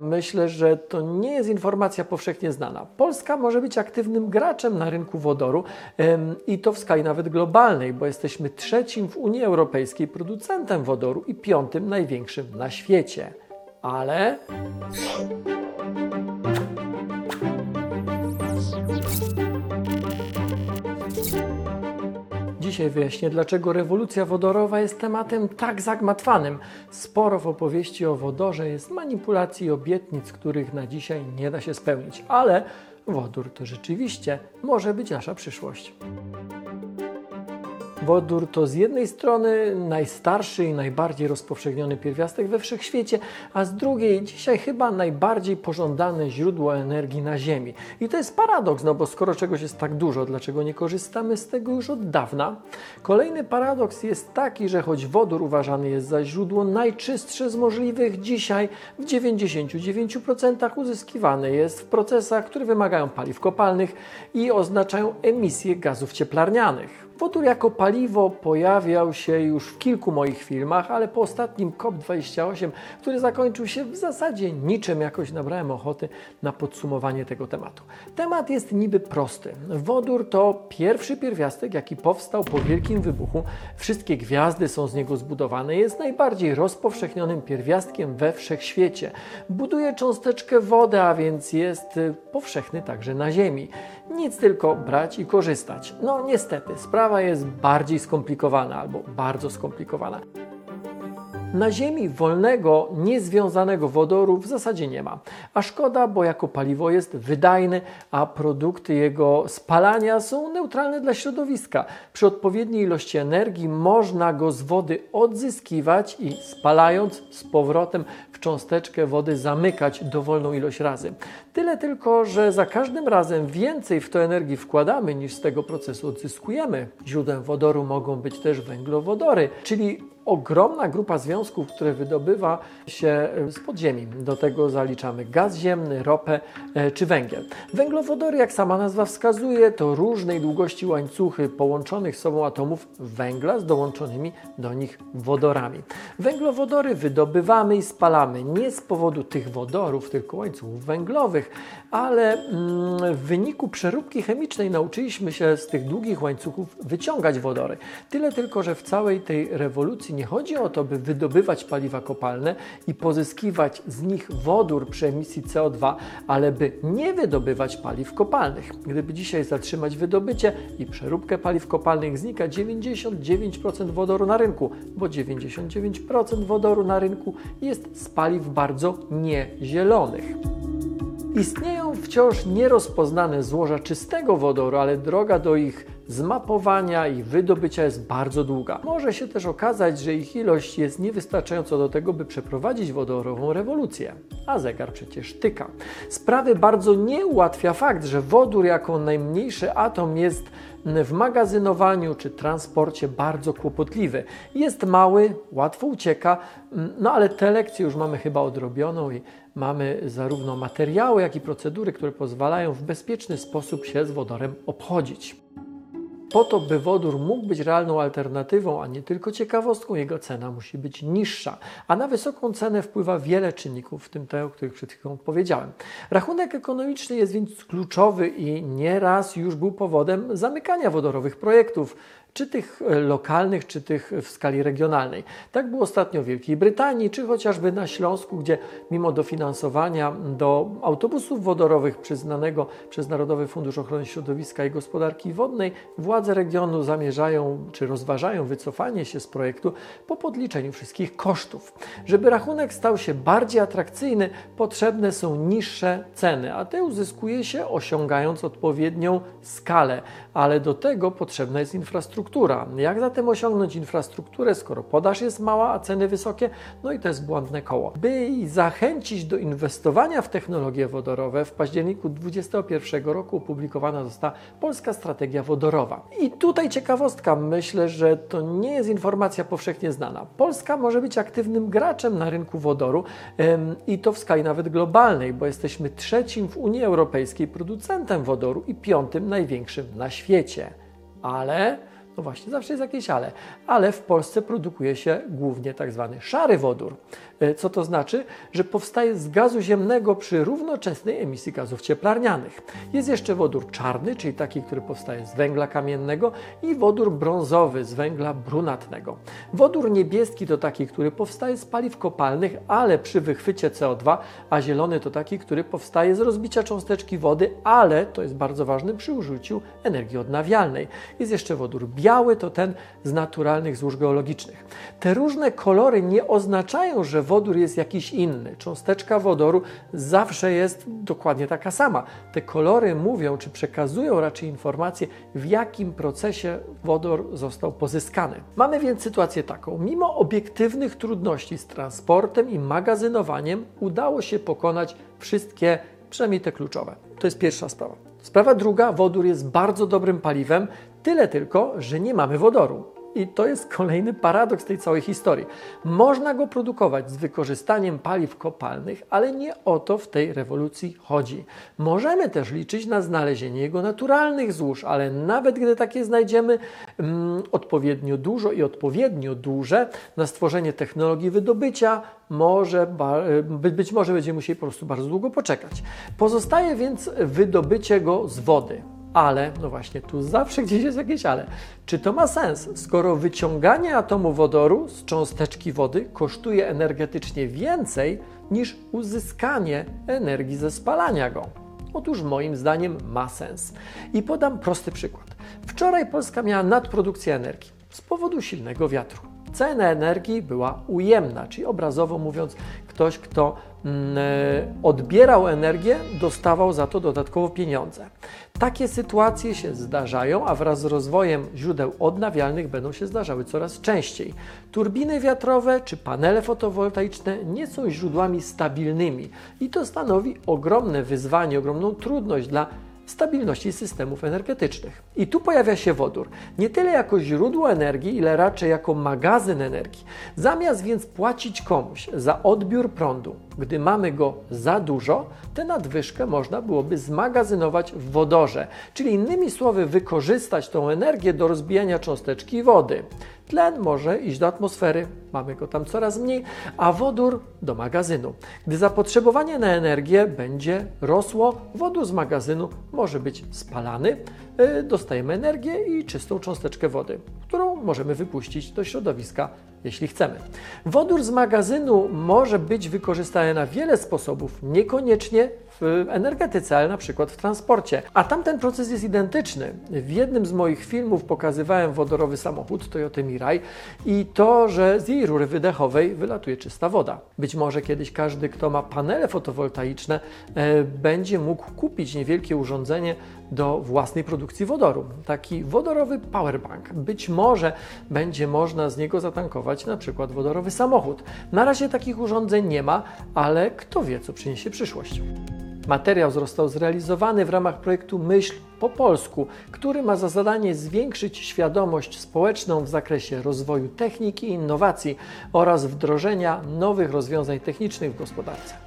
Myślę, że to nie jest informacja powszechnie znana. Polska może być aktywnym graczem na rynku wodoru i to w skali nawet globalnej, bo jesteśmy trzecim w Unii Europejskiej producentem wodoru i piątym największym na świecie. Ale Dzisiaj wyjaśnię, dlaczego rewolucja wodorowa jest tematem tak zagmatwanym. Sporo w opowieści o wodorze jest manipulacji i obietnic, których na dzisiaj nie da się spełnić, ale wodór to rzeczywiście może być nasza przyszłość. Wodór to z jednej strony najstarszy i najbardziej rozpowszechniony pierwiastek we wszechświecie, a z drugiej dzisiaj chyba najbardziej pożądane źródło energii na Ziemi. I to jest paradoks, no bo skoro czegoś jest tak dużo, dlaczego nie korzystamy z tego już od dawna? Kolejny paradoks jest taki, że choć wodór uważany jest za źródło najczystsze z możliwych, dzisiaj w 99% uzyskiwany jest w procesach, które wymagają paliw kopalnych i oznaczają emisję gazów cieplarnianych. Wodór jako paliwo pojawiał się już w kilku moich filmach, ale po ostatnim COP28, który zakończył się w zasadzie niczym, jakoś nabrałem ochoty na podsumowanie tego tematu. Temat jest niby prosty. Wodór to pierwszy pierwiastek, jaki powstał po wielkim wybuchu. Wszystkie gwiazdy są z niego zbudowane. Jest najbardziej rozpowszechnionym pierwiastkiem we wszechświecie. Buduje cząsteczkę wody, a więc jest powszechny także na Ziemi. Nic tylko brać i korzystać. No niestety, sprawa jest bardziej skomplikowana albo bardzo skomplikowana. Na Ziemi wolnego, niezwiązanego wodoru w zasadzie nie ma. A szkoda, bo jako paliwo jest wydajny, a produkty jego spalania są neutralne dla środowiska. Przy odpowiedniej ilości energii można go z wody odzyskiwać i spalając z powrotem w cząsteczkę wody zamykać dowolną ilość razy. Tyle tylko, że za każdym razem więcej w to energii wkładamy niż z tego procesu odzyskujemy. Źródłem wodoru mogą być też węglowodory, czyli ogromna grupa związków, które wydobywa się z podziemi. Do tego zaliczamy gaz ziemny, ropę e, czy węgiel. Węglowodory, jak sama nazwa wskazuje, to różnej długości łańcuchy połączonych sobą atomów węgla z dołączonymi do nich wodorami. Węglowodory wydobywamy i spalamy nie z powodu tych wodorów, tylko łańcuchów węglowych, ale mm, w wyniku przeróbki chemicznej nauczyliśmy się z tych długich łańcuchów wyciągać wodory. Tyle tylko, że w całej tej rewolucji nie chodzi o to, by wydobywać paliwa kopalne i pozyskiwać z nich wodór przy emisji CO2, ale by nie wydobywać paliw kopalnych. Gdyby dzisiaj zatrzymać wydobycie i przeróbkę paliw kopalnych, znika 99% wodoru na rynku, bo 99% wodoru na rynku jest z paliw bardzo niezielonych. Istnieją wciąż nierozpoznane złoża czystego wodoru, ale droga do ich zmapowania i wydobycia jest bardzo długa. Może się też okazać, że ich ilość jest niewystarczająca do tego, by przeprowadzić wodorową rewolucję. A zegar przecież tyka. Sprawy bardzo nie ułatwia fakt, że wodór jako najmniejszy atom jest w magazynowaniu czy transporcie bardzo kłopotliwy. Jest mały, łatwo ucieka, no ale tę lekcję już mamy chyba odrobioną i mamy zarówno materiały, jak i procedury, które pozwalają w bezpieczny sposób się z wodorem obchodzić. Po to, by wodór mógł być realną alternatywą, a nie tylko ciekawostką, jego cena musi być niższa. A na wysoką cenę wpływa wiele czynników, w tym te, o których przed chwilą powiedziałem. Rachunek ekonomiczny jest więc kluczowy i nieraz już był powodem zamykania wodorowych projektów czy tych e, lokalnych, czy tych w skali regionalnej. Tak było ostatnio w Wielkiej Brytanii, czy chociażby na Śląsku, gdzie mimo dofinansowania do autobusów wodorowych przyznanego przez Narodowy Fundusz Ochrony Środowiska i Gospodarki Wodnej, władze regionu zamierzają, czy rozważają wycofanie się z projektu po podliczeniu wszystkich kosztów. Żeby rachunek stał się bardziej atrakcyjny, potrzebne są niższe ceny, a te uzyskuje się osiągając odpowiednią skalę, ale do tego potrzebna jest infrastruktura infrastruktura. Jak zatem osiągnąć infrastrukturę, skoro podaż jest mała, a ceny wysokie? No i to jest błędne koło. By zachęcić do inwestowania w technologie wodorowe, w październiku 2021 roku opublikowana została Polska Strategia Wodorowa. I tutaj ciekawostka, myślę, że to nie jest informacja powszechnie znana. Polska może być aktywnym graczem na rynku wodoru ym, i to w skali nawet globalnej, bo jesteśmy trzecim w Unii Europejskiej producentem wodoru i piątym największym na świecie. Ale No właśnie, zawsze jest jakieś ale. Ale w Polsce produkuje się głównie tak zwany szary wodór. E, Co to znaczy? Że powstaje z gazu ziemnego przy równoczesnej emisji gazów cieplarnianych. Jest jeszcze wodór czarny, czyli taki, który powstaje z węgla kamiennego i wodór brązowy z węgla brunatnego. Wodór niebieski to taki, który powstaje z paliw kopalnych, ale przy wychwycie CO2, a zielony to taki, który powstaje z rozbicia cząsteczki wody, ale to jest bardzo ważne przy użyciu energii odnawialnej. Jest jeszcze wodór biały, to ten z naturalnych złóż geologicznych. Te różne kolory nie oznaczają, że wodór jest jakiś inny. Cząsteczka wodoru zawsze jest dokładnie taka sama. Te kolory mówią, czy przekazują raczej informacje, w jakim procesie wodór został pozyskany. Mamy więc sytuację taką. Mimo obiektywnych trudności z transportem i magazynowaniem, udało się pokonać wszystkie, przynajmniej te kluczowe. To jest pierwsza sprawa. Sprawa druga, wodór jest bardzo dobrym paliwem, tyle tylko, że nie mamy wodoru. I to jest kolejny paradoks tej całej historii. Można go produkować z wykorzystaniem paliw kopalnych, ale nie o to w tej rewolucji chodzi. Możemy też liczyć na znalezienie jego naturalnych złóż, ale nawet gdy takie znajdziemy mm, odpowiednio dużo i odpowiednio duże na stworzenie technologii wydobycia, może, by- być może będziemy musieli po prostu bardzo długo poczekać. Pozostaje więc wydobycie go z wody. Ale, no właśnie, tu zawsze gdzieś jest jakieś ale. Czy to ma sens, skoro wyciąganie atomu wodoru z cząsteczki wody kosztuje energetycznie więcej niż uzyskanie energii ze spalania go? Otóż moim zdaniem ma sens. I podam prosty przykład. Wczoraj Polska miała nadprodukcję energii z powodu silnego wiatru. Cena energii była ujemna, czyli obrazowo mówiąc, ktoś, kto mm, e, odbierał energię, dostawał za to dodatkowo pieniądze. Takie sytuacje się zdarzają, a wraz z rozwojem źródeł odnawialnych będą się zdarzały coraz częściej. Turbiny wiatrowe czy panele fotowoltaiczne nie są źródłami stabilnymi i to stanowi ogromne wyzwanie, ogromną trudność dla stabilności systemów energetycznych. I tu pojawia się wodór. Nie tyle jako źródło energii, ile raczej jako magazyn energii. Zamiast więc płacić komuś za odbiór prądu, gdy mamy go za dużo, tę nadwyżkę można byłoby zmagazynować w wodorze, czyli innymi słowy wykorzystać tą energię do rozbijania cząsteczki wody. Tlen może iść do atmosfery, mamy go tam coraz mniej, a wodór do magazynu. Gdy zapotrzebowanie na energię będzie rosło, wodór z magazynu może być spalany, dostajemy energię i czystą cząsteczkę wody, którą możemy wypuścić do środowiska, jeśli chcemy. Wodór z magazynu może być wykorzystany na wiele sposobów, niekoniecznie w energetyce, ale na przykład w transporcie. A tamten proces jest identyczny. W jednym z moich filmów pokazywałem wodorowy samochód Toyota Mirai i to, że z jej rury wydechowej wylatuje czysta woda. Być może kiedyś każdy, kto ma panele fotowoltaiczne, e, będzie mógł kupić niewielkie urządzenie do własnej produkcji wodoru. Taki wodorowy powerbank. Być może będzie można z niego zatankować na przykład wodorowy samochód. Na razie takich urządzeń nie ma, ale kto wie, co przyniesie przyszłość. Materiał został zrealizowany w ramach projektu Myśl po polsku, który ma za zadanie zwiększyć świadomość społeczną w zakresie rozwoju techniki i innowacji oraz wdrożenia nowych rozwiązań technicznych w gospodarce.